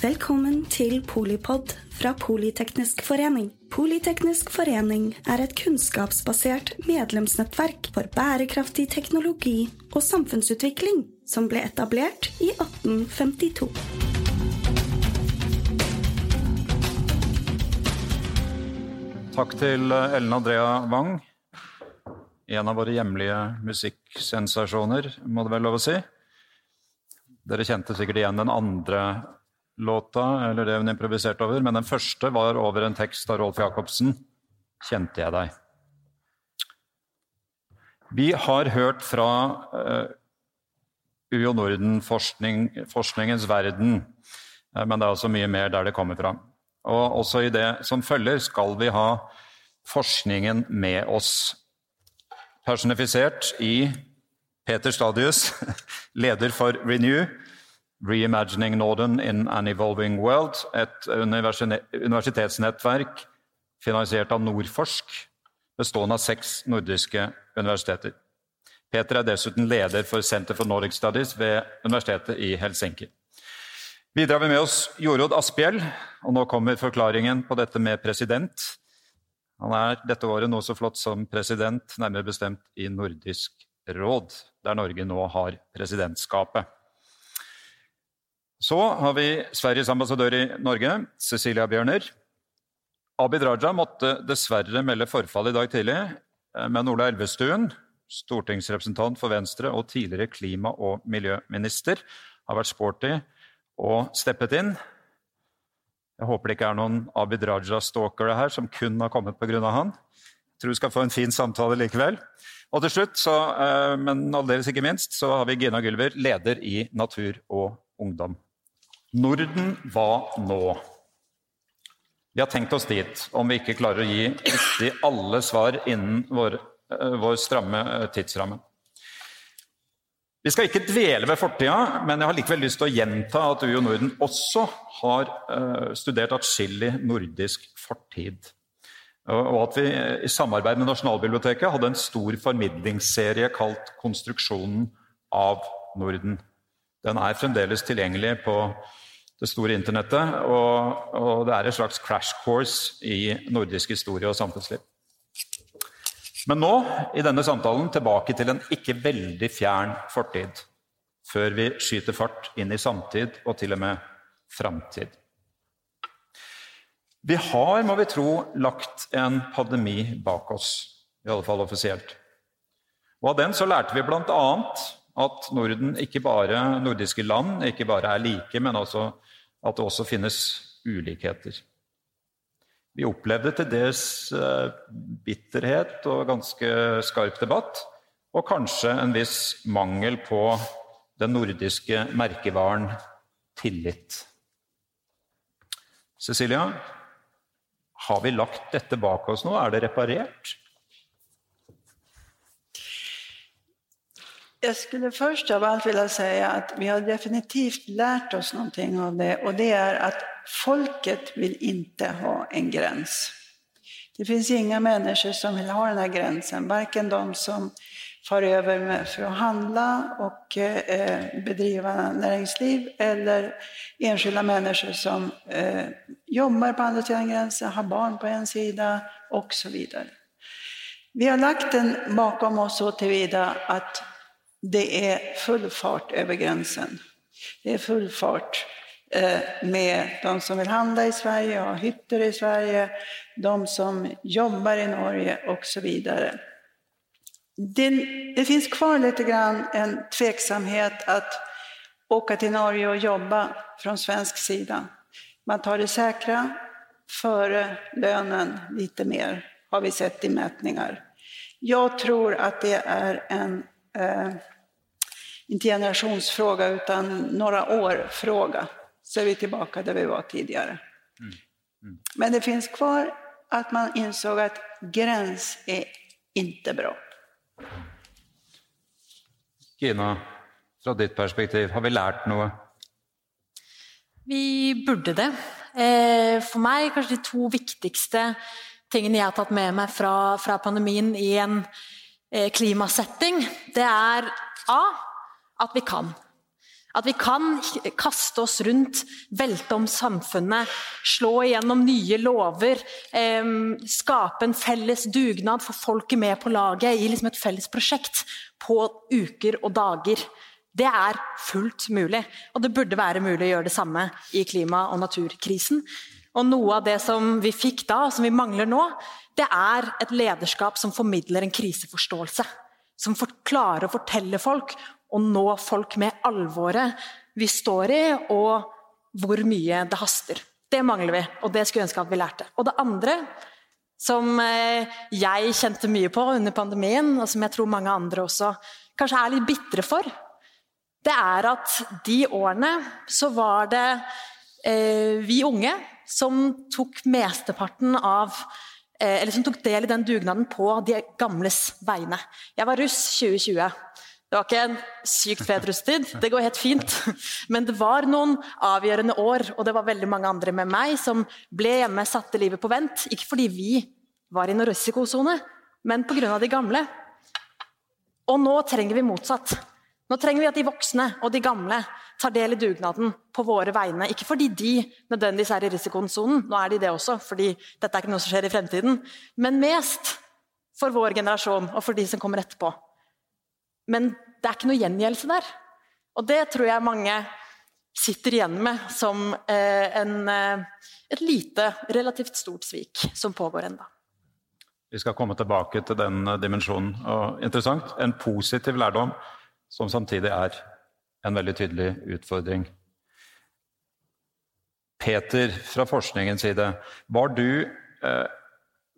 Velkommen til Polipod fra Politeknisk forening. Politeknisk forening er et kunnskapsbasert medlemsnettverk for bærekraftig teknologi og samfunnsutvikling som ble etablert i 1852. Takk til Ellen Andrea Wang. En av våre hjemlige musikksensasjoner, må det vel lov å si. Dere kjente sikkert igjen den andre låta, eller det hun improviserte over, men den første var over en tekst av Rolf Jacobsen, 'Kjente jeg deg'. Vi har hørt fra uh, UiO Norden-forskningens verden, men det er også mye mer der det kommer fra. Og også i det som følger, skal vi ha forskningen med oss. Personifisert i Peter Stadius, leder for Renew, Reimagining Northern in an Evolving World, et universitetsnettverk finansiert av Nordforsk, bestående av seks nordiske universiteter. Peter er dessuten leder for Center for Nordic Studies ved Universitetet i Helsinki. Videre har vi med oss Jorodd Asphjell, og nå kommer forklaringen på dette med president. Han er dette året noe så flott som president, nærmere bestemt i Nordisk råd, der Norge nå har presidentskapet. Så har vi Sveriges ambassadør i Norge, Cecilia Bjørner. Abid Raja måtte dessverre melde forfall i dag tidlig, eh, men Ola Elvestuen, stortingsrepresentant for Venstre og tidligere klima- og miljøminister, har vært sporty og steppet inn. Jeg håper det ikke er noen Abid Raja-stalkere her som kun har kommet pga. han. Jeg tror vi skal få en fin samtale likevel. Og til slutt, så, eh, men aldeles ikke minst, så har vi Gina Gylver, leder i Natur og Ungdom. Norden, hva nå? Vi har tenkt oss dit, om vi ikke klarer å gi riktig alle svar innen vår, eh, vår stramme eh, tidsramme. Vi skal ikke dvele ved fortida, men jeg har likevel lyst til å gjenta at UiO Norden også har uh, studert atskillig nordisk fortid. Og at vi i samarbeid med Nasjonalbiblioteket hadde en stor formidlingsserie kalt 'Konstruksjonen av Norden'. Den er fremdeles tilgjengelig på det store internettet. Og, og, det er et slags crash course i nordisk historie og samfunnsliv. Men nå, i denne samtalen, tilbake til en ikke veldig fjern fortid. Før vi skyter fart inn i samtid og til og med framtid. Vi har, må vi tro, lagt en pandemi bak oss, i alle fall offisielt. Og av den så lærte vi bl.a. at Norden, ikke bare nordiske land, ikke bare er like, men også at det også finnes ulikheter. Vi opplevde til dels eh, bitterhet og ganske skarp debatt, og kanskje en viss mangel på den nordiske merkevaren tillit. Cecilia, har vi lagt dette bak oss nå? Er det reparert? Jag skulle först av allt vilja säga att vi har definitivt lärt oss någonting av det och det är att folket vill inte ha en gräns. Det finns inga människor som vill ha den här gränsen, varken de som far över för att handla och eh, bedriva näringsliv eller enskilda människor som eh, jobbar på andra sidan gränsen, har barn på en sida och så vidare. Vi har lagt den bakom oss så tillvida att det är full fart över gränsen. Det är full fart eh, med de som vill handla i Sverige, ha hytter i Sverige, de som jobbar i Norge och så vidare. Det, det, finns kvar lite grann en tveksamhet att åka till Norge och jobba från svensk sida. Man tar det säkra före lönen lite mer, har vi sett i mätningar. Jag tror att det är en eh, inte generationsfråga utan några år-fråga. Så är vi tillbaka där vi var tidigare. Mm. Mm. Men det finns kvar att man insåg att gräns är inte bra. Gina, fra ditt perspektiv, har vi lært noe? Vi burde det. Eh, for meg kanskje de to viktigste tingene jeg har tatt med meg fra, fra pandemien i en klimasetting, det er A at vi kan. At vi kan kaste oss rundt, velte om samfunnet, slå igjennom nye lover, eh, skape en felles dugnad, få folket med på laget i liksom et felles prosjekt på uker og dager. Det er fullt mulig, og det burde være mulig å gjøre det samme i klima- og naturkrisen. Og Noe av det som vi fikk da, og som vi mangler nå, det er et lederskap som formidler en kriseforståelse. Som klarer å fortelle folk og nå folk med alvoret vi står i, og hvor mye det haster. Det mangler vi, og det skulle ønske at vi lærte. Og det andre, som eh, jeg kjente mye på under pandemien, og som jeg tror mange andre også kanskje er litt bitre for, det er at de årene så var det eh, vi unge som tok mesteparten av Eller som tok del i den dugnaden på de gamles vegne. Jeg var russ 2020. Det var ikke en sykt fet russetid, det går helt fint. Men det var noen avgjørende år, og det var veldig mange andre med meg som ble hjemme, satte livet på vent. Ikke fordi vi var i noen risikosone, men pga. de gamle. Og nå trenger vi motsatt. Nå trenger vi at de voksne og de gamle tar del i dugnaden på våre vegne. Ikke fordi de nødvendigvis er i risikosonen, nå er de det også, fordi dette er ikke noe som skjer i fremtiden, men mest for vår generasjon og for de som kommer etterpå. Men det er ikke noe gjengjeldelse der. Og det tror jeg mange sitter igjen med som eh, en, eh, et lite, relativt stort svik som pågår enda. Vi skal komme tilbake til den eh, dimensjonen. Og interessant, en positiv lærdom som samtidig er en veldig tydelig utfordring. Peter, fra forskningens side, var du eh,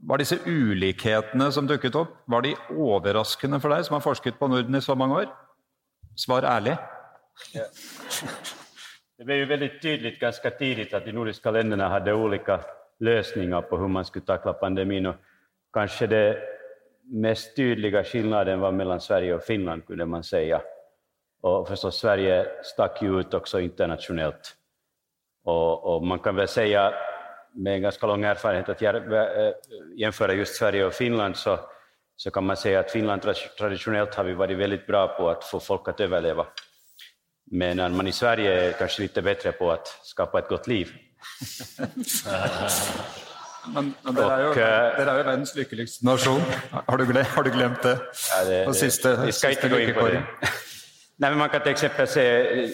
var disse ulikhetene som dukket opp, var de overraskende for deg, som har forsket på Norden i så mange år? Svar ærlig. Ja. Det ble jo veldig tydelig ganske tidlig at de nordiske landene hadde ulike løsninger på hvordan man skulle takle pandemien. og Kanskje det mest tydelige skillnaden var mellom Sverige og Finland, kunne man si. Og forstås, Sverige stakk jo ut også internasjonalt. Og, og man kan vel si med en ganska lång erfarenhet att eh, jämföra just Sverige och Finland så, så kan man säga att Finland traditionellt har vi varit väldigt bra på att få folk att överleva. Medan man i Sverige är kanske lite bättre på att skapa ett gott liv. men, men dere, er jo, dere er jo verdens lykkeligste nasjon. Har du, glemt, har du glemt det? Ja, det, det siste, vi skal ikke gå inn på det. Nei, men man kan exempel se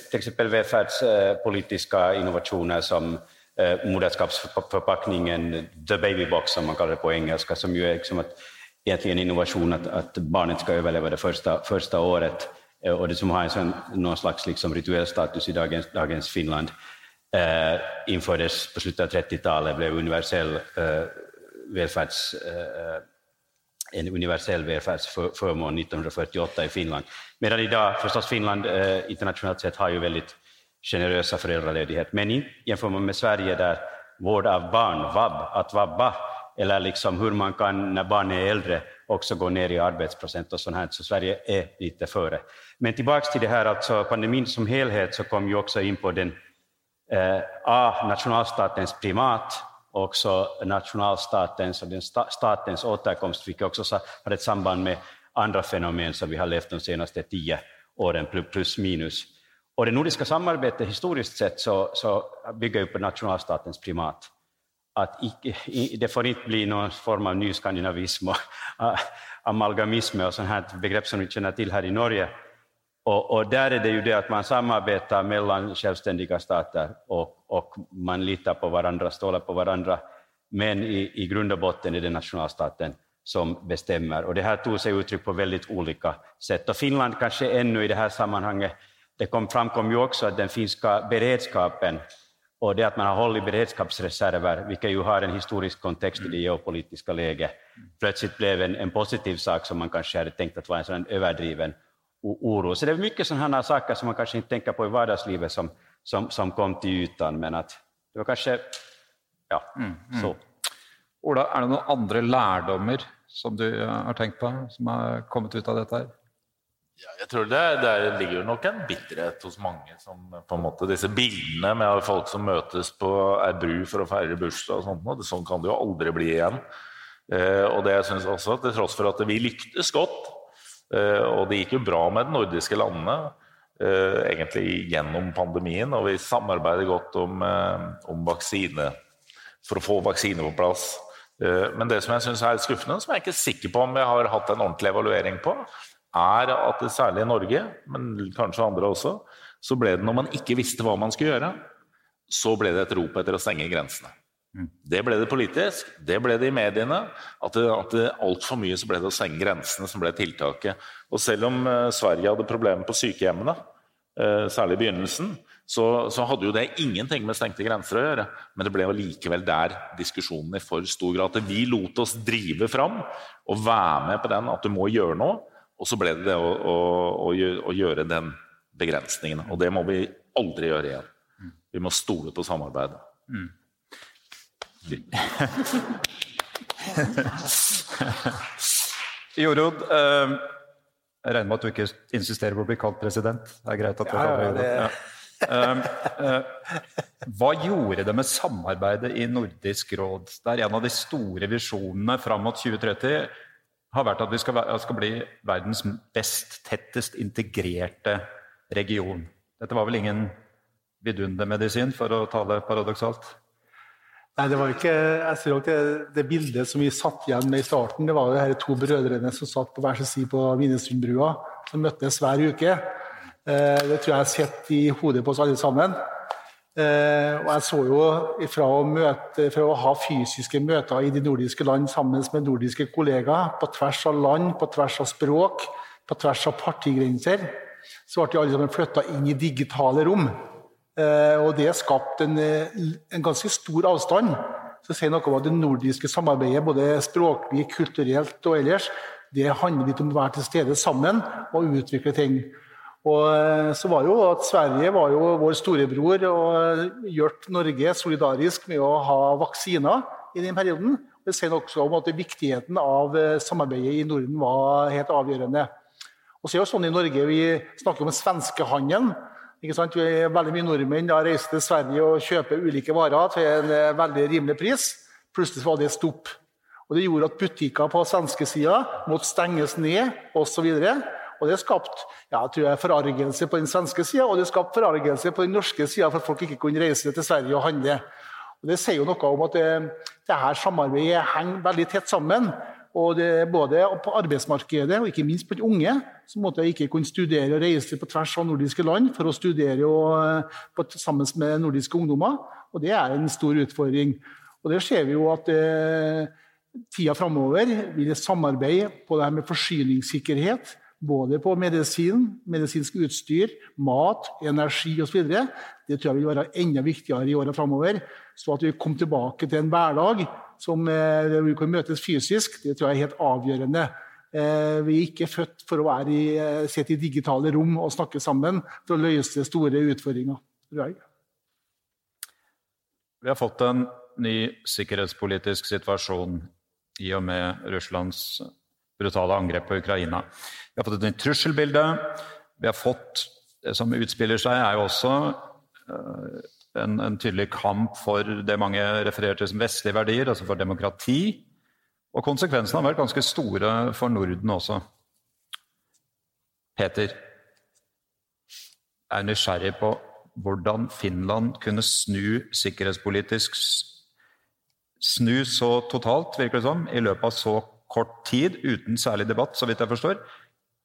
till velferdspolitiske innovasjoner som eh, moderskapsforpakningen, the baby box som man kaller det på engelsk, som jo er liksom at, egentlig en innovasjon at, at barnet skal overleve det første, første året og det som har en sånn, noen slags liksom rituell status i dagens, dagens Finland eh, innføres på slutten av 30-tallet, blev universell eh, välfärds eh, en universell velferdsformål 1948 i Finland. Medan i dag förstås Finland eh, internationellt sett har ju väldigt generösa föräldraledighet. Men jämför man med Sverige där vård av barn, vab, att vabba, eller liksom hur man kan när barn är äldre också gå ner i arbetsprocent och sånt här, så Sverige är lite före. Men tillbaks till det här, alltså pandemin som helhet, så kom ju också in på den eh, A, nationalstatens primat, också nationalstatens och den sta, statens återkomst, vilket också har ett samband med andra fenomen som vi har levt de senaste tio åren, plus minus. Och det nordiska samarbetet historiskt sett så, så bygger ju på nationalstatens primat. Att icke, det får inte bli någon form av nyskandinavism och amalgamism och sådana här begrepp som vi känner till här i Norge. Och, och, där är det ju det att man samarbetar mellan självständiga stater och, och man litar på varandra, stålar på varandra. Men i, i grund och botten är det nationalstaten som bestämmer. Och det här tog sig uttryck på väldigt olika sätt. Och Finland kanske ännu i det här sammanhanget det kom, framkom ju också att den finska beredskapen och det att man har hållit beredskapsreserver, vilket ju har en historisk kontext i det geopolitiska läget, plötsligt blev en, en positiv sak som man kanske hade tänkt att vara en sådan överdriven oro. Så det är mycket sådana saker som man kanske inte tänker på i vardagslivet som, som, som kom till ytan, men att det var kanske ja, mm, mm. så. Ola, er det noen andre lærdommer som du har tenkt på, som har kommet ut av dette her? Ja, jeg tror det, det ligger nok en bitterhet hos mange. Som, på en måte, disse bildene med folk som møtes på ei bru for å feire bursdag og sånt, og sånn kan det jo aldri bli igjen. Eh, og det jeg synes også, Til tross for at vi lyktes godt, eh, og det gikk jo bra med de nordiske landene, eh, egentlig gjennom pandemien, og vi samarbeider godt om, eh, om vaksine for å få vaksine på plass. Eh, men det som jeg syns er skuffende, som jeg er ikke sikker på om vi har hatt en ordentlig evaluering på, er at det særlig i Norge, men kanskje andre også, så ble det når man ikke visste hva man skulle gjøre, så ble det et rop etter å stenge grensene. Mm. Det ble det politisk, det ble det i mediene. At det, at det altfor mye så ble det å stenge grensene som ble tiltaket. Og selv om uh, Sverige hadde problemer på sykehjemmene, uh, særlig i begynnelsen, så, så, hadde jo det ingenting med stengte grenser å gjøre. Men det ble jo likevel der diskusjonen i for stor grad. At vi lot oss drive fram og være med på den at du må gjøre noe. Og så ble det det å, å, å, å gjøre den begrensningen. Og det må vi aldri gjøre igjen. Vi må stole på samarbeidet. Mm. Jorod, eh, jeg regner med at du ikke insisterer på å bli kalt president? Det er greit at du ja, ja, det... ja. Um, uh, hva gjorde det med samarbeidet i Nordisk råd? Der en av de store visjonene fram mot 2030 har vært at vi skal, skal bli verdens best, tettest integrerte region. Dette var vel ingen vidundermedisin, for å tale paradoksalt? Nei, det var ikke, jeg ser det, det bildet som vi satt igjen med i starten, det var jo de to brødrene som satt på hver sin side på Minnesundbrua, som møttes hver uke. Eh, det tror jeg har sett i hodet på oss alle sammen. Eh, og jeg så jo fra å, møte, fra å ha fysiske møter i de nordiske land sammen med nordiske kollegaer, på tvers av land, på tvers av språk, på tvers av partigrenser, så ble alle sammen flytta inn i digitale rom. Eh, og det har skapt en, eh, en, ganske stor avstand. Så sier noe om at Det nordiske samarbeidet, både språklig, kulturelt og ellers, det handler litt om å være til stede sammen og utvikle ting. Og eh, så var jo at Sverige var jo vår storebror og gjort Norge solidarisk med å ha vaksiner i den perioden. Det sier også om at viktigheten av samarbeidet i Norden var helt avgjørende. Og så er det jo sånn i Norge, Vi snakker om svenskehandelen. Veldig mye nordmenn reiser til Sverige og kjøper ulike varer til en eh, veldig rimelig pris. Plutselig var det stopp. Og Det gjorde at butikker på svenskesida måtte stenges ned osv. Og det skapte ja, forargelse på den svenske sida, og det skapte forargelse på den norske sida for at folk ikke kunne reise til Sverige og handle. Og Det sier jo noe om at det, det her samarbeidet henger veldig tett sammen. Og det, både på arbeidsmarkedet og ikke minst de unge, som måtte ikke kunne studere og reise på tvers av nordiske land for å studere og, eh, på, sammen med nordiske ungdommer. Og det er en stor utfordring. Og det ser vi jo at eh, tida framover vil samarbeide på det her med forsyningssikkerhet, både på medisin, medisinsk utstyr, mat, energi osv. Det tror jeg vil være enda viktigere i åra framover. Så at vi kommer tilbake til en hverdag som eh, vi kan møtes fysisk, det tror jeg er helt avgjørende. Eh, vi er ikke født for å være i, eh, sitte i digitale rom og snakke sammen for å løse store utfordringer. tror jeg. Vi har fått en ny sikkerhetspolitisk situasjon i og med Russlands brutale angrep på Ukraina. Vi har fått et nytt trusselbilde. Vi har fått Det som utspiller seg, er jo også en, en, tydelig kamp for det mange refererer til som vestlige verdier, altså for demokrati. Og konsekvensene har vært ganske store for Norden også. Peter er nysgjerrig på hvordan Finland kunne snu sikkerhetspolitisk Snu så totalt, virker det som, i løpet av så kort tid, uten særlig debatt, så vidt jeg forstår.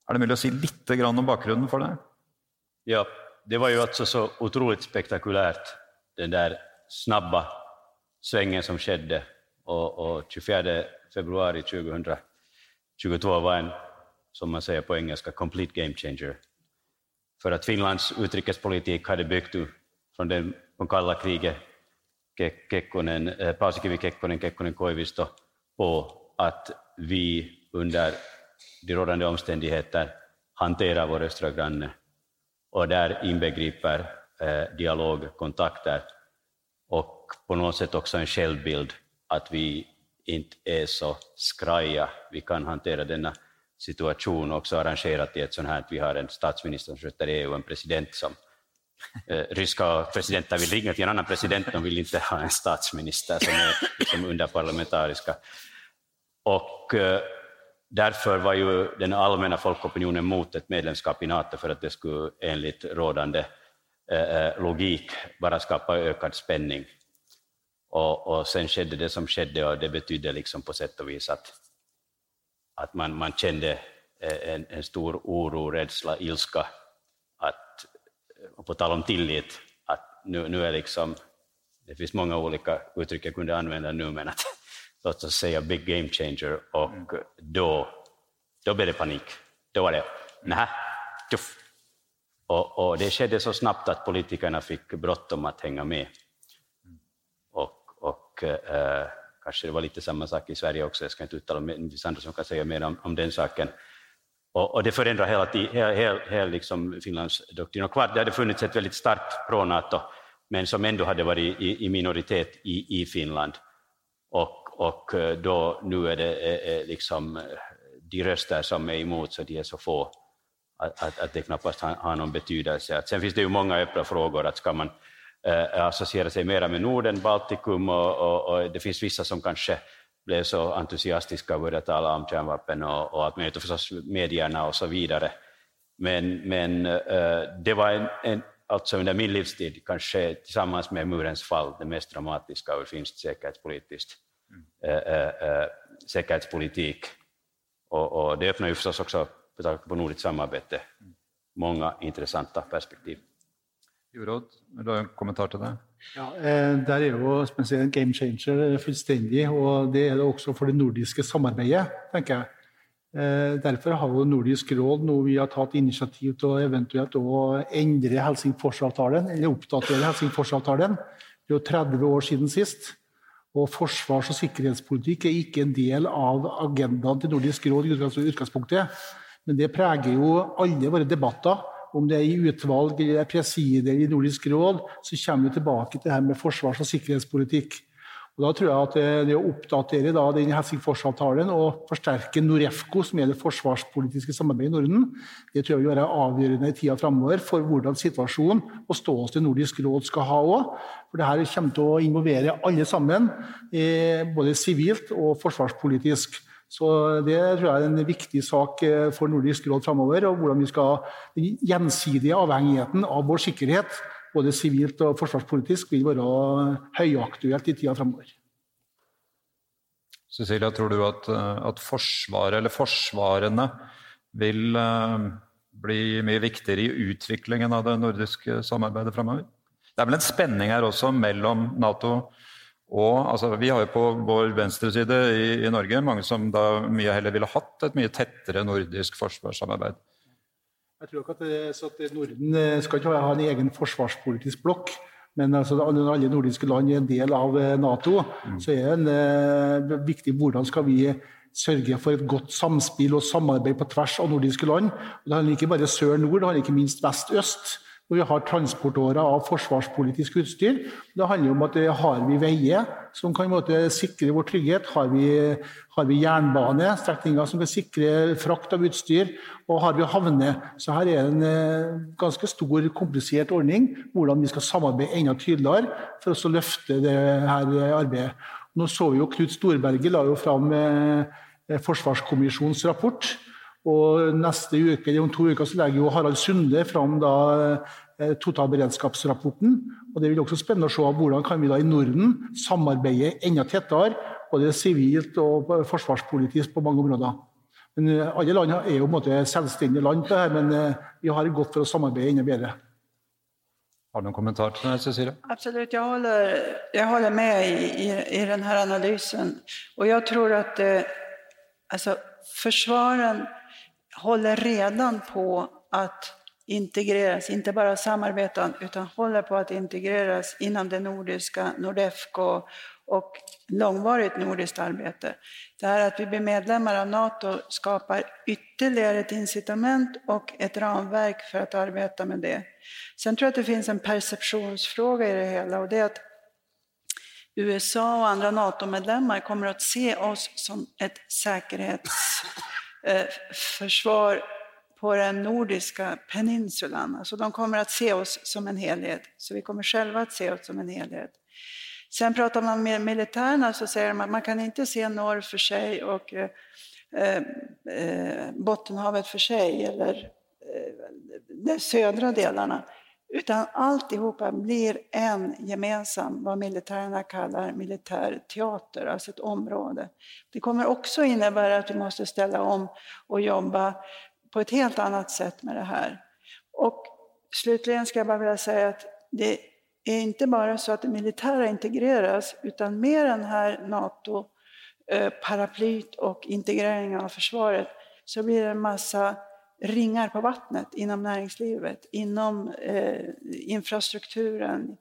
Er det mulig å si litt om bakgrunnen for det? Ja, det var jo altså så utrolig spektakulært den där snabba svängen som skedde och, och 24 februari 2022 var en, som man säger på engelska, complete game changer. För att Finlands utrikespolitik hade byggt från den från kalla kriget, Kekkonen, eh, Paasikivi Kekkonen, Kekkonen Koivisto, på att vi under de rådande omständigheter hanterar vår östra granne och där inbegriper eh, dialog, kontakter och på något sätt också en självbild att vi inte är så skraja. Vi kan hantera denna situation också arrangerat i ett sånt här, vi har en statsminister som sköter EU och en president som eh, ryska presidenter vill ringa till en annan president, de vill inte ha en statsminister som är liksom under. Och eh, därför var ju den allmänna folkopinionen mot ett medlemskap i Nato för att det skulle enligt rådande eh, logik bara skapa ökad spänning. Och, och sen skedde det som skedde och det betydde liksom på sätt och vis att, att man, man kände en, en stor oro, rädsla, ilska. Att, och på tal om tillit, att nu, nu är liksom, det finns många olika uttryck jag kunde använda nu, men att låt oss säga big game changer, och mm. då, då blev det panik. Då var det, nej, tuff. Och, och, det skedde så snabbt att politikerna fick bråttom att hänga med. Och, och eh, kanske det var lite samma sak i Sverige också, jag ska inte uttala mig, det finns andra som kan säga mer om, om den saken. Och, och det förändrar hela, hela, hela, hela liksom Finlands doktrin. Och kvar, det hade funnits ett väldigt starkt pro-Nato, men som ändå hade varit i, i minoritet i, i Finland. Och, och eh, då, nu är det liksom eh, de röster som är emot, så de är så få att, att, att det knappast har, har någon betydelse. Att sen finns det ju många öppna frågor, att ska man eh, associera sig mera med Norden, Baltikum, och, och, och, det finns vissa som kanske blev så entusiastiska och började tala om kärnvapen och, och allt möjligt, och förstås medierna och så vidare. Men, men eh, det var en, en, alltså under min livstid, kanske tillsammans med murens fall, det mest dramatiska ur finskt säkerhetspolitiskt, mm. äh, säkerhetspolitik. Och, och, det öppnar ju förstås också, på nordiskt samarbete, många intressanta perspektiv. Jorod, vil du ha en kommentar til det? Ja, eh, Der er jo en game changer fullstendig, og det er det også for det nordiske samarbeidet, tenker jeg. Eh, derfor har jo Nordisk råd nå vi har tatt initiativ til å eventuelt å endre Helsingforsavtalen, eller oppdatere Helsingforsavtalen. Det er jo 30 år siden sist. Og forsvars- og sikkerhetspolitikk er ikke en del av agendaen til Nordisk råd i utgangspunktet. Men det preger jo alle våre debatter om det er i utvalg eller presidier i Nordisk råd, så kommer vi tilbake til det her med forsvars- og sikkerhetspolitikk. Og da tror jeg at det, det å oppdatere da den Helsingforsavtalen og forsterke Norefco, som er det forsvarspolitiske samarbeidet i Norden, det tror jeg vil være avgjørende i tida framover for hvordan situasjonen og ståsted Nordisk råd skal ha òg. For det her kommer til å involvere alle sammen, eh, både sivilt og forsvarspolitisk. Så Det tror jeg er en viktig sak eh, for Nordisk råd framover. Og hvordan vi skal Den gjensidige avhengigheten av vår sikkerhet, både sivilt og forsvarspolitisk, vil være høyaktuelt i tida framover. Cecilia, tror du at, eh, at, Forsvaret, eller forsvarene, vil uh, bli mye viktigere i utviklingen av det nordiske samarbeidet framover? Det er vel en spenning her også mellom Nato og altså, Vi har jo på vår venstreside i, i Norge mange som da mye heller ville hatt et mye tettere nordisk forsvarssamarbeid. Jeg tror ikke at, det, at Norden eh, skal ikke ha en egen forsvarspolitisk blokk. Men altså, alle nordiske land er en del av eh, Nato. Mm. Så er det en, eh, viktig hvordan skal vi sørge for et godt samspill og samarbeid på tvers av nordiske land. Og det handler ikke bare sør-nord, det handler ikke minst vest-øst hvor vi har transportårer av forsvarspolitisk utstyr. Det handler om at har vi veier som kan måte, sikre vår trygghet. Har vi, har vi jernbane, strekninger som kan sikre frakt av utstyr. Og har vi havner. Så her er en eh, ganske stor, komplisert ordning. Hvordan vi skal samarbeide enda tydeligere for å løfte det her arbeidet. Nå så vi jo Knut Storberget la jo fram eh, Forsvarskommisjonens rapport. Og neste uke, om to uker så legger jo Harald Sunde fram da totalberedskapsrapporten. og Det vil også spennende å se hvordan kan vi da i Norden samarbeide enda tettere, både sivilt og forsvarspolitisk på mange områder. Men eh, Alle land er jo på en måte selvstendige land, på her, men eh, vi har gått for å samarbeide enda bedre. Har du noen kommentar til det, Cecilie? Absolutt. Jeg holder, jeg holder med i, i, i denne analysen. Og jeg tror at eh, altså, forsvaren holder redan på att integreras, inte bara samarbeta, utan håller på att integreras inom det nordiska, Nordefco och långvarigt nordiskt arbete. Det här att vi blir medlemmar av Nato skapar ytterligare ett incitament och ett ramverk för att arbeta med det. Sen tror jag det finns en perceptionsfråga i det hela och det är att USA och andra NATO-medlemmar kommer att se oss som ett sikkerhetsforsvar Eh, på den nordiska peninsulan. Alltså de kommer att se oss som en helhet, så vi kommer själva att se oss som en helhet. Sen pratar man med militärerna så säger de att man kan inte se norr för sig och eh, eh, Bottenhavet för sig eller eh, de södra delarna. Utan alltihopa blir en gemensam, vad militärerna kallar militärteater, alltså ett område. Det kommer också innebära att vi måste ställa om och jobba på ett helt annat sätt med det här. Och slutligen ska jag bara vilja säga att det är inte bara så att det militära integreras, utan med den här NATO-paraplyt och integreringen av försvaret så blir det en massa ringar på vattnet inom näringslivet, inom eh, infrastrukturen,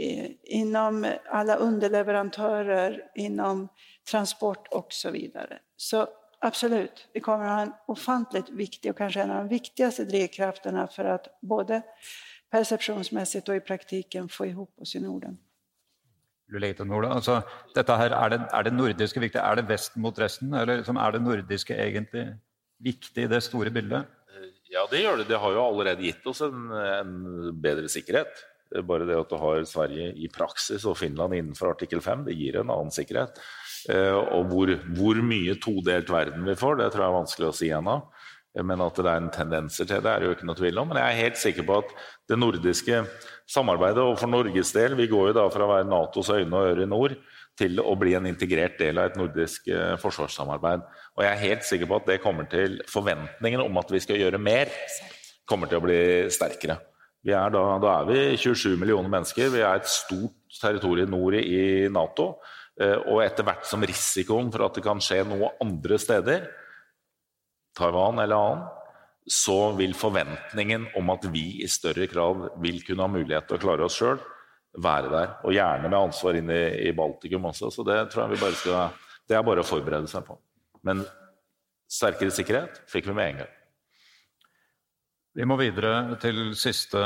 eh, inom alla underleverantörer, inom transport och så vidare. Så absolut, vi kommer att ha en ofantligt viktig och kanske en av de viktigaste drivkrafterna för att både persepsjonsmessig og i praktiken få ihop oss i Norden. Altså, dette her, er, det, er det nordiske viktig? Er det Vesten mot resten? Eller liksom, er det nordiske egentlig viktig i det store bildet? Ja, det gjør det. Det har jo allerede gitt oss en, en bedre sikkerhet. Bare det at du har Sverige i praksis og Finland innenfor artikkel 5, det gir en annen sikkerhet. Eh, og hvor, hvor mye todelt verden vi får, det tror jeg er vanskelig å si ennå. Men at det er en tendenser til det, er det jo ikke noe tvil om. Men jeg er helt sikker på at det nordiske samarbeidet, og for Norges del Vi går jo da fra å være Natos øyne og ører i nord til å bli en integrert del av et nordisk eh, forsvarssamarbeid. Og jeg er helt sikker på at det kommer til forventningen om at vi skal gjøre mer, kommer til å bli sterkere. Er da, da, er vi 27 millioner mennesker. Vi er et stort territorium nord i Nato. Eh, og etter hvert som risikoen for at det kan skje noe andre steder, Taiwan eller annen, så vil forventningen om at vi i større grad vil kunne ha mulighet til å klare oss sjøl, være der. Og gjerne med ansvar inn i, Baltikum også. Så det tror jeg vi bare skal Det er bare å forberede seg på. Men sterkere sikkerhet fikk vi med en gang. Vi må videre til siste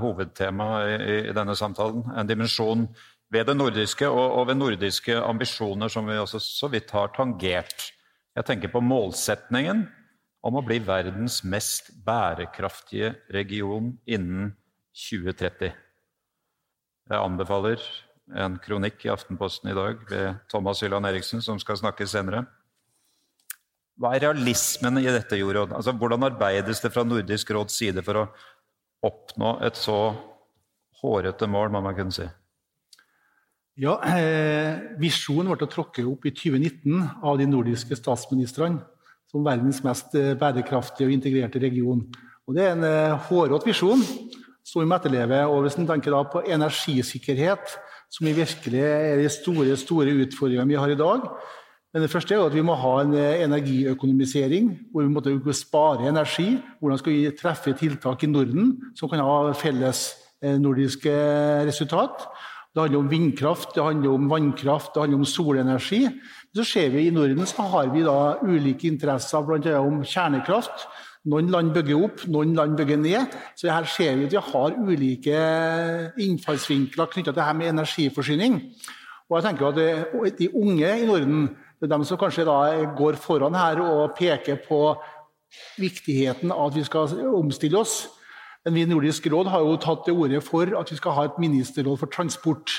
hovedtema i, i denne samtalen. En dimensjon ved det nordiske og, og, ved nordiske ambisjoner som vi også så vidt har tangert. Jeg tenker på målsetningen om å bli verdens mest bærekraftige region innen 2030. Jeg anbefaler en kronikk i Aftenposten i dag ved Thomas Hylland Eriksen, som skal snakke senere. Hva er realismen i dette, Jorodd? Altså, hvordan arbeides det fra Nordisk råds side for å oppnå et så hårete mål, må man kunne si? Ja, eh, Visjonen ble tråkket opp i 2019 av de nordiske statsministrene som verdens mest eh, bærekraftige og integrerte region. Og Det er en eh, hårete visjon som vi må etterleve. Og hvis en tenker på energisikkerhet, som virkelig er de store, store utfordringene vi har i dag men Det første er jo at vi må ha en eh, energiøkonomisering, hvor vi må spare energi. Hvordan skal vi treffe tiltak i Norden som kan ha felles nordiske resultat? Det handler om vindkraft, det handler om vannkraft, det handler om solenergi. Så ser vi I Norden så har vi da ulike interesser bl.a. om kjernekraft. Noen land bygger opp, noen land bygger ned. Så her ser vi at vi har ulike innfallsvinkler knytta til her med energiforsyning. Og jeg tenker at De unge i Norden det er de som kanskje da går foran her og peker på viktigheten av at vi skal omstille oss. Men vi i Nordisk råd har jo tatt til orde for at vi skal ha et ministerråd for transport.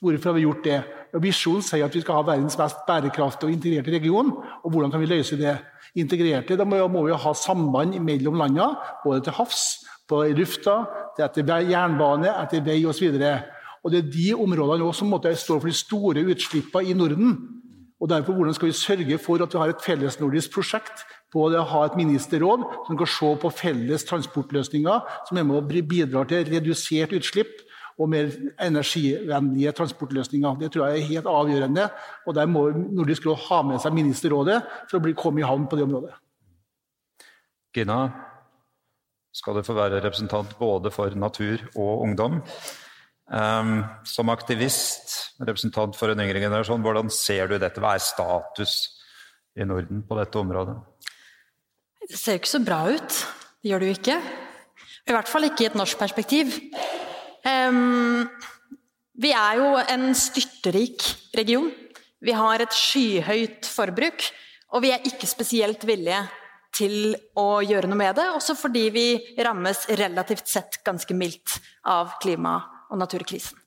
Hvorfor har vi gjort det? Visjonen sier at vi skal ha verdens mest bærekraftige og integrerte region. og Hvordan kan vi løse det? Integrerte, Da må, vi vi ha samband mellom landene, både til havs, på lufta, etter jernbane, etter vei osv. Og det er de områdene også som måtte stå for de store utslippene i Norden. Og derfor, Hvordan skal vi sørge for at vi har et fellesnordisk prosjekt på å ha et ministerråd som kan se på felles transportløsninger som er med og bidrar til redusert utslipp og mer energivennlige transportløsninger. Det tror jeg er helt avgjørende. og Der må Nordisk råd ha med seg Ministerrådet for å bli, komme i havn på det området. Gina, skal du få være representant både for natur og ungdom. Um, som aktivist, representant for en yngre generasjon, hvordan ser du dette? Hva er status i Norden på dette området? Det ser jo ikke så bra ut. Det gjør det jo ikke. I hvert fall ikke i et norsk perspektiv. Um, vi er jo en styrterik region. Vi har et skyhøyt forbruk, og vi er ikke spesielt villige til å gjøre noe med det, også fordi vi rammes relativt sett ganske mildt av klima- og naturkrisen.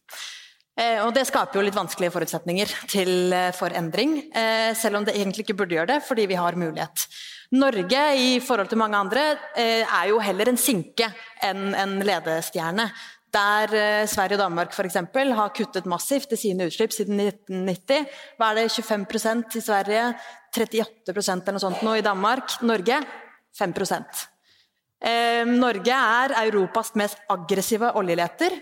Eh, og Det skaper jo litt vanskelige forutsetninger til, eh, for endring, eh, selv om det egentlig ikke burde gjøre det, fordi vi har mulighet. Norge i forhold til mange andre er jo heller en sinke enn en ledestjerne. Der Sverige og Danmark eksempel, har kuttet massivt i sine utslipp siden 1990. Hva er det, 25% i Sverige, 38% eller noe sånt nå i Danmark. Norge 5 eh, Norge er Europas mest aggressive oljeleter.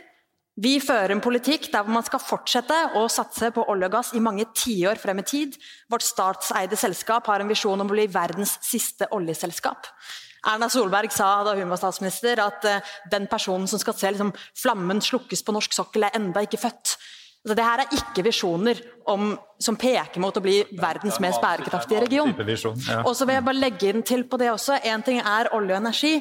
Vi fører en politikk der man skal fortsette å satse på olje og gass i mange tiår frem i tid. Vårt statseide selskap har en visjon om å bli verdens siste oljeselskap. Erna Solberg sa da hun var statsminister at uh, den personen som skal se liksom, flammen slukkes på norsk sokkel, er enda ikke født. Altså, det her er ikke visjoner om, som peker mot å bli verdens mest bærekraftige region. Og så vil jeg bare legge inn til på det også. Én ting er olje og energi.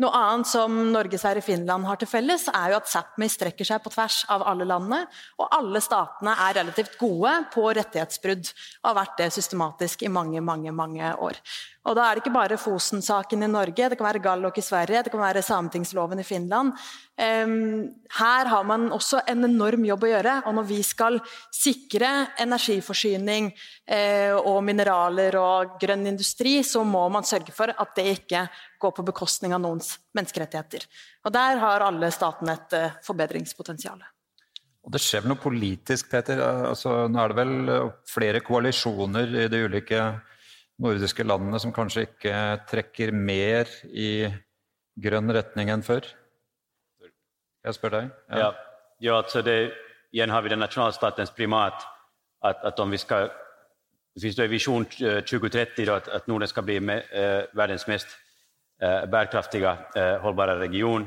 Noe annet som Norge, og Finland har til felles, er jo at Sápmi strekker seg på tvers av alle landene. Og alle statene er relativt gode på rettighetsbrudd og har vært det systematisk i mange, mange, mange år. Og da er det ikke bare Fosen-saken i Norge, det kan være Gallok i Sverige, det kan være Sametingsloven i Finland. Her har man også en enorm jobb å gjøre. Og når vi skal sikre energiforsyning eh, og mineraler og grønn industri, så må man sørge for at det ikke går på bekostning av noens menneskerettigheter. Og der har alle statene et eh, forbedringspotensial. Og det skjer noe politisk, Peter. Altså, nå er det vel flere koalisjoner i de ulike nordiske landene som kanskje ikke trekker mer i grønn retning enn før? Jeg spør deg. Ja, ja, ja altså det, igjen har vi den nasjonalstatens primat. At, at om vi skal Det finnes en visjon 2030 da, at, at, Norden skal bli med, eh, verdens mest eh, bærekraftige, eh, holdbare region.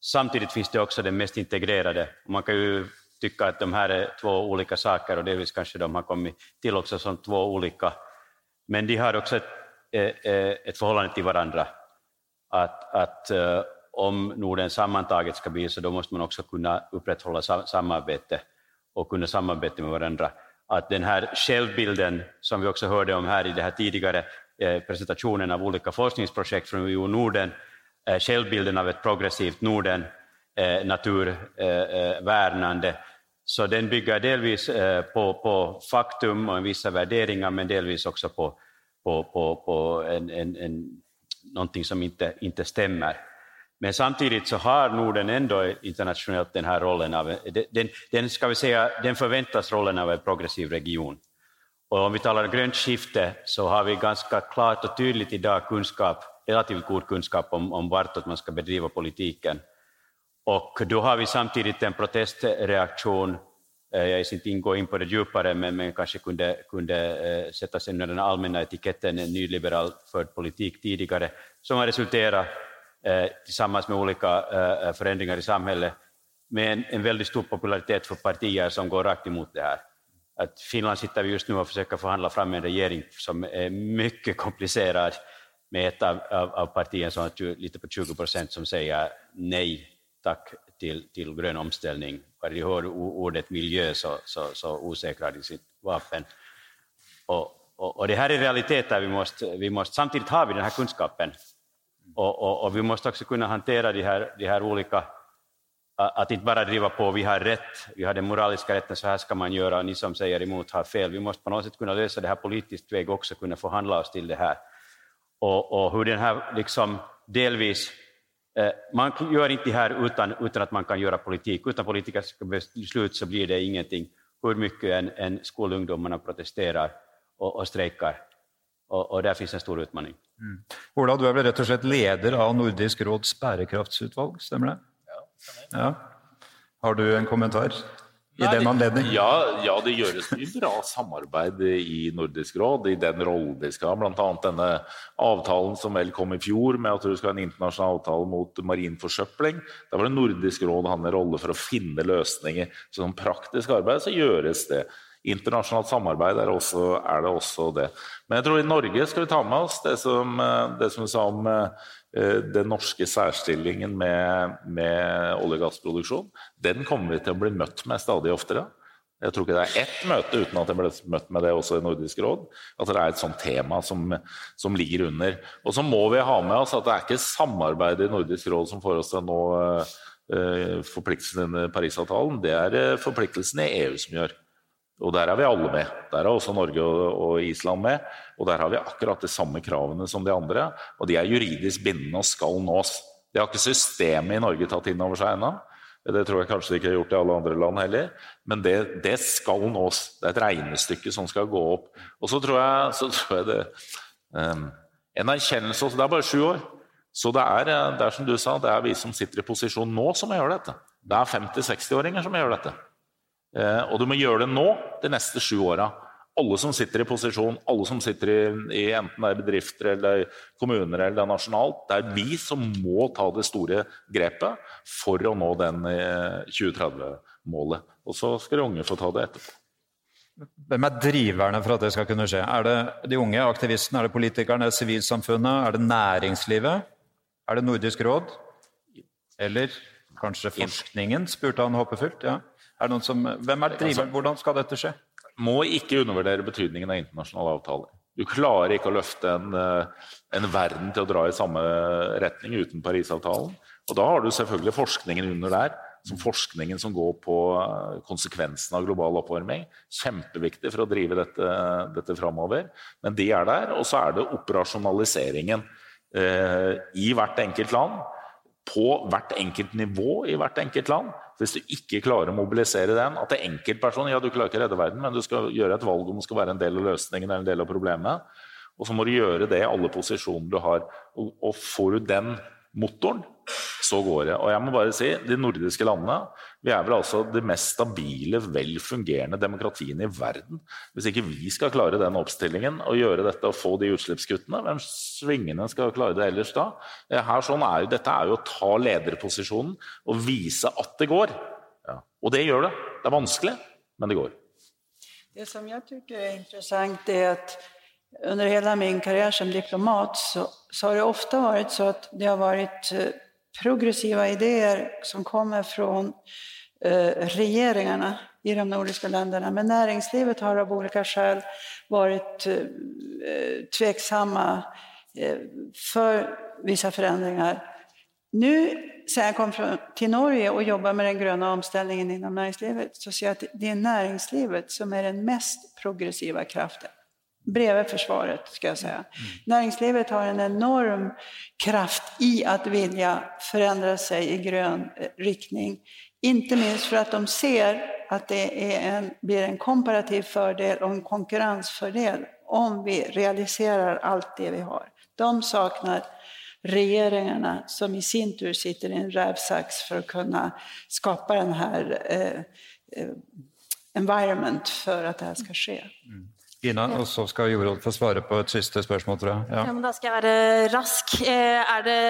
Samtidig finnes det også den mest integrerede. Man kan jo tycka att de här är två olika saker och delvis kanske de har kommit till också som två olika men de har också ett, eh, eh, förhållande till varandra. Att, att eh, om Norden sammantaget ska bli så, då måste man också kunna upprätthålla samarbete och kunna samarbeta med varandra. Att den här självbilden, som vi också hörde om här i den här tidigare presentationen av olika forskningsprojekt från UO Norden, självbilden av ett progressivt Norden, naturvärnande, så den bygger delvis eh, på, på faktum og vissa värderingar, men delvis också på, på, på, en, en, en, någonting som inte, inte stämmer. Men samtidigt så har Norden ändå internationellt den här rollen av, den, den, ska vi säga, den förväntas rollen av en progressiv region. Och om vi talar grönt skifte så har vi ganska klart och tydligt idag kunskap, relativt god kunskap om, om vartåt man ska bedriva politiken. Och då har vi samtidigt en protestreaktion. Eh, jag ska inte gå in på det djupare, men, men kanske kunde, kunde eh, sätta sig under den allmänna etiketten en nyliberal förd politik tidigare, som har resulterat eh, tillsammans med olika förändringar i samhället med en väldigt stor popularitet för partier som går rakt emot det här. Att Finland sitter vi just nu och försöker förhandla fram en regering som är mycket komplicerad med ett av, av, av partierna som har lite på 20 procent som säger nej tack till, till grön omställning. Bara de hör ordet miljö så, så, så osäkrar de sitt vapen. Och, och, och, det här är realiteter vi måste, vi måste, samtidigt har vi den här kunskapen. Och, och, och vi måste också kunna hantera de här, de här olika, att inte bara driva på, vi har rätt, vi har den moraliska rätten, så här ska man göra, ni som säger emot har fel. Vi måste på något sätt kunna lösa det här politiskt väg också, kunna förhandla oss till det här. Och, och hur den här liksom delvis man gör inte det här utan, utan att man kan göra politik. Utan politiska beslut så blir det ingenting, hur mycket en, en skolungdomarna protesterar och, och strejkar. Og, og, der finnes en stor utfordring. Mm. Ola, du er vel rett og slett leder av Nordisk råds bærekraftsutvalg, stemmer det? Ja, stemmer. Ja. Har du en kommentar? I Nei, den anledning? Ja, ja, det gjøres mye bra samarbeid i Nordisk råd, i den rollen de skal ha. Bl.a. denne avtalen som vel kom i fjor, med at du skal ha en internasjonal avtale mot marin forsøpling. Da var det Nordisk råd hadde en rolle for å finne løsninger. Så som praktisk arbeid så gjøres det. Internasjonalt samarbeid er, også, er, det også det. Men jeg tror i Norge skal vi ta med oss det som, det som vi sa om Eh, den norske særstillingen med, med olje- og gassproduksjon, den kommer vi til å bli møtt med stadig oftere. Jeg tror ikke det er ett møte uten at jeg ble møtt med det også i Nordisk råd. At det er et sånt tema som, som, ligger under. Og så må vi ha med oss at det er ikke samarbeidet i Nordisk råd som får oss til å nå, eh, forpliktelsene i Parisavtalen, det er uh, forpliktelsene i EU som gjør. Og der er vi alle med. Der er også Norge og, Island med. Og der har vi akkurat de samme kravene som de andre, og de er juridisk bindende og skal nås. Det har ikke systemet i Norge tatt inn over seg ennå. Det tror jeg kanskje de ikke har gjort i alle andre land heller. Men det, det, skal nås. Det er et regnestykke som skal gå opp. Og så tror jeg, så tror jeg det um, En erkjennelse Det er bare sju år. Så det er, det er, som du sa, det er vi som sitter i posisjon nå, som gjør dette. Det er 50-60-åringer som gjør dette. Uh, og du må gjøre det nå de neste sju åra alle som sitter i posisjon, alle som sitter i, i enten det er bedrifter eller kommuner eller det er nasjonalt, det er vi som må ta det store grepet for å nå den 2030-målet. Eh, Og så skal de unge få ta det etterpå. Hvem er driverne for at det skal kunne skje? Er det de unge aktivistene, er det politikerne, er det sivilsamfunnet, er det næringslivet? Er det Nordisk råd? Eller kanskje forskningen, spurte han håpefullt. Ja. Er som, hvem er driveren? Hvordan skal dette skje? må ikke undervurdere betydningen av internasjonale avtaler. Du klarer ikke å løfte en, eh, en, verden til å dra i samme retning uten Parisavtalen. Og da har du selvfølgelig forskningen under der, som forskningen som går på eh, konsekvensen av global oppvarming. Kjempeviktig for å drive dette, dette framover. Men de er der. Og så er det operasjonaliseringen eh, i hvert enkelt land. På hvert enkelt nivå i hvert enkelt land hvis du ikke klarer å mobilisere den, at det er enkeltpersoner Ja, du klarer ikke å redde verden, men du skal gjøre et valg om du skal være en del av løsningen eller en del av problemet. Og så må du gjøre det i alle posisjoner du har. Og, og får du den motoren, så går det. Og jeg må bare si, de nordiske landene vi er vel altså de mest stabile, velfungerende demokratiene i verden. Hvis ikke vi skal klare den oppstillingen og gjøre dette og få de utslippskuttene, hvem svingende skal klare det ellers da? Her sånn er dette er jo å ta lederposisjonen og vise at det går. Ja. Og det gjør det. Det er vanskelig, men det går. Det som jeg syns er interessant, er at under hele min karriere som diplomat så, så, har det ofte vært så at det har vært eh, progressiva ideer som kommer fra eh, regeringarna i de nordiska länderna. Men näringslivet har av olika skäl varit eh, tveksamma eh, för vissa förändringar. Nu sen jag kom till Norge och jobbar med den gröna omställningen inom näringslivet så ser jag att det är näringslivet som är den mest progressiva kraften bredvid försvaret, ska jag säga. Mm. Näringslivet har en enorm kraft i att vilja förändra sig i grön eh, riktning. Inte minst för att de ser att det är en, blir en komparativ fördel och en konkurrensfördel om vi realiserar allt det vi har. De saknar regeringarna som i sin tur sitter i en rävsax för att kunna skapa den här eh, eh, environment för att det här ska ske. Mm. Ina, og så skal Jorodd få svare på et siste spørsmål, tror jeg. Ja. Ja, da skal jeg være rask. Eh, er det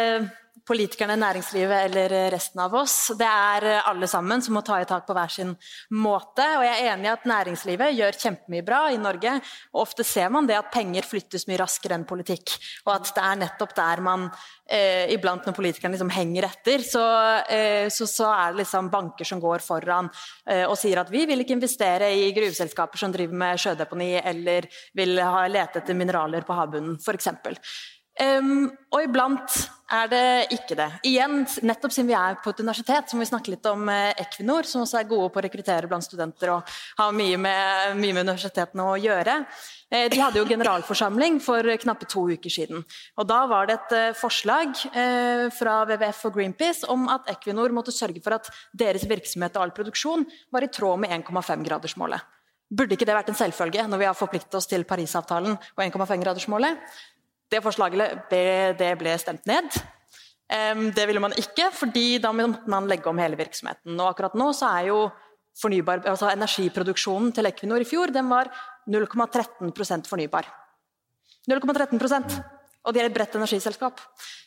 politikerne, næringslivet eller resten av oss. Det er alle sammen som må ta i tak på hver sin måte. Og jeg er enig i at næringslivet gjør kjempemye bra i Norge. Og ofte ser man det at penger flyttes mye raskere enn politikk. Og at det er nettopp der man eh, iblant når politikerne liksom henger etter, så, eh, så, så, er det liksom banker som går foran eh, og sier at vi vil ikke investere i gruveselskaper som driver med sjødeponi eller vil ha lete etter mineraler på havbunnen, f.eks. Um, og iblant er det ikke det. Igjen, nettopp siden vi er på et universitet, så må vi snakke litt om eh, Equinor, som også er gode på å rekruttere blant studenter og har mye med, mye med universitetene å gjøre. Eh, de hadde jo generalforsamling for knappe to uker siden. og Da var det et eh, forslag fra WWF og Greenpeace om at Equinor måtte sørge for at deres virksomhet og all produksjon var i tråd med 1,5-gradersmålet. Burde ikke det vært en selvfølge når vi har forpliktet oss til Parisavtalen og 1,5-gradersmålet? Det forslaget det ble stemt ned. Det ville man ikke, fordi da måtte man legge om hele virksomheten. Og akkurat nå så er jo fornybar, altså energiproduksjonen til Equinor i fjor den var 0,13% fornybar. 0,13% Og de er et bredt energiselskap.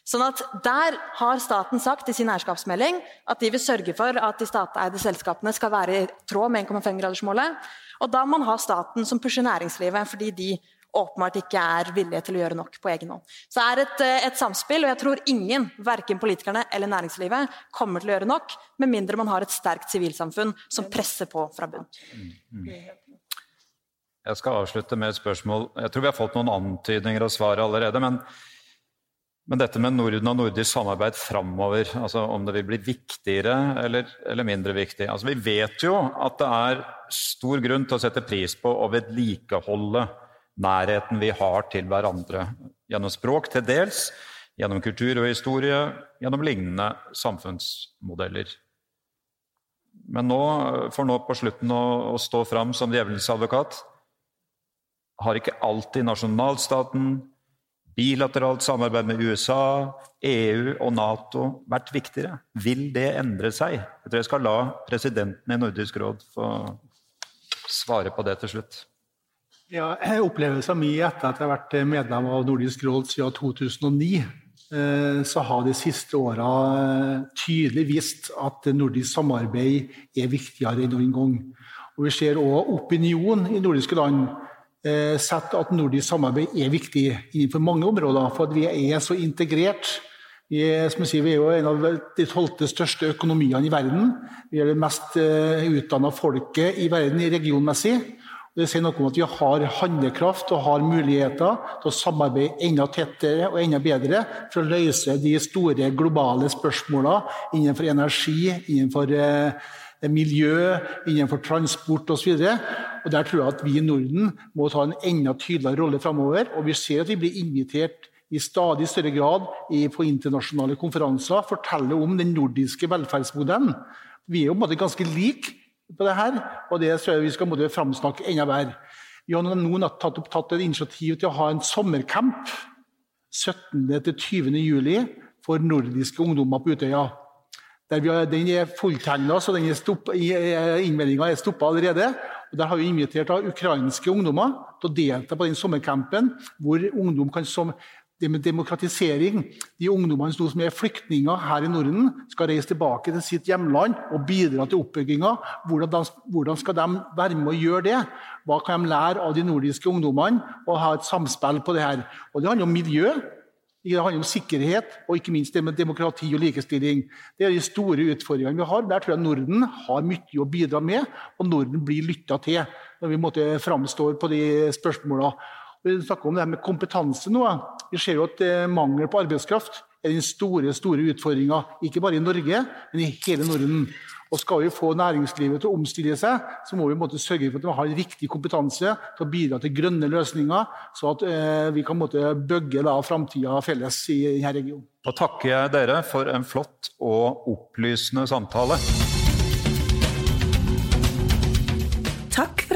Sånn at Der har staten sagt i sin eierskapsmelding at de vil sørge for at de stateide selskapene skal være i tråd med 1,5-gradersmålet. Og da må man ha staten som pusher næringslivet, fordi de åpenbart ikke er villige til å gjøre nok på egen hånd. Så det er et, eh, et, samspill, og jeg tror ingen, verken politikerne eller næringslivet, kommer til å gjøre nok, med mindre man har et sterkt sivilsamfunn som presser på fra bunn. Jeg skal avslutte med et spørsmål. Jeg tror vi har fått noen antydninger og svaret allerede. men Men dette med Norden og nordisk samarbeid framover, altså om det vil bli viktigere eller, eller mindre viktig altså Vi vet jo at det er stor grunn til å sette pris på å vedlikeholde nærheten vi har til hverandre. Gjennom språk til dels, gjennom kultur og historie, gjennom lignende samfunnsmodeller. Men nå, for nå på slutten å, å stå fram som djevelens advokat, har ikke alltid nasjonalstaten bilateralt samarbeid med USA, EU og Nato vært viktigere? Vil det endre seg? Jeg tror jeg skal la presidenten i Nordisk råd få svare på det til slutt. Ja, så mye etter at jeg har vært medlem av Nordisk råd siden 2009, eh, så har de siste åra eh, tydelig vist at nordisk samarbeid er viktigere enn noen gang. Og Vi ser òg opinion i nordiske land Eh, sett at nordisk samarbeid er viktig innenfor mange områder. For vi er så integrert. Vi er, sier, vi er jo en av de tolvte største økonomiene i verden. Vi er det mest utdanna folket i verden regionmessig. Det sier noe om at vi har handlekraft og har muligheter til å samarbeide enda tettere og enda bedre for å løse de store globale spørsmålene innenfor energi, innenfor uh, miljø, innenfor transport osv. Der tror jeg at vi i Norden må ta en enda tydeligere rolle framover. Og vi ser at vi blir invitert i stadig større grad på internasjonale konferanser, fortelle om den nordiske velferdsmodellen. Vi er jo på en måte ganske like på det her, og det jeg vi skal måtte framsnakke enda mer. Vi har nå tatt, tatt et initiativ til å ha en sommercamp 17.-20. juli for nordiske ungdommer på Utøya. Har, den er fulltegna, så innmeldinga er stoppa allerede. Og der har vi invitert ukrainske ungdommer til å delta på den sommercampen, hvor ungdom kan som det med demokratisering De ungdommene som er flyktninger her i Norden, skal reise tilbake til sitt hjemland og bidra til oppbygginga. Hvordan, skal de være med å gjøre det? Hva kan de lære av de nordiske ungdommene? Og ha et samspill på det her. Og Det handler om miljø, det handler om sikkerhet og ikke minst det med demokrati og likestilling. Det er de store utfordringene vi har. Der tror jeg Norden har mye å bidra med, og Norden blir lytta til når vi framstår på de spørsmåla. Vi snakker om det her med kompetanse nå. Vi ser jo at eh, mangel på arbeidskraft er den store store utfordringa, ikke bare i Norge, men i hele Norden. Og Skal vi få næringslivet til å omstille seg, så må vi måtte sørge for at vi har riktig kompetanse til å bidra til grønne løsninger, så at eh, vi kan måtte bygge framtida felles i denne regionen. Da takker jeg dere for en flott og opplysende samtale.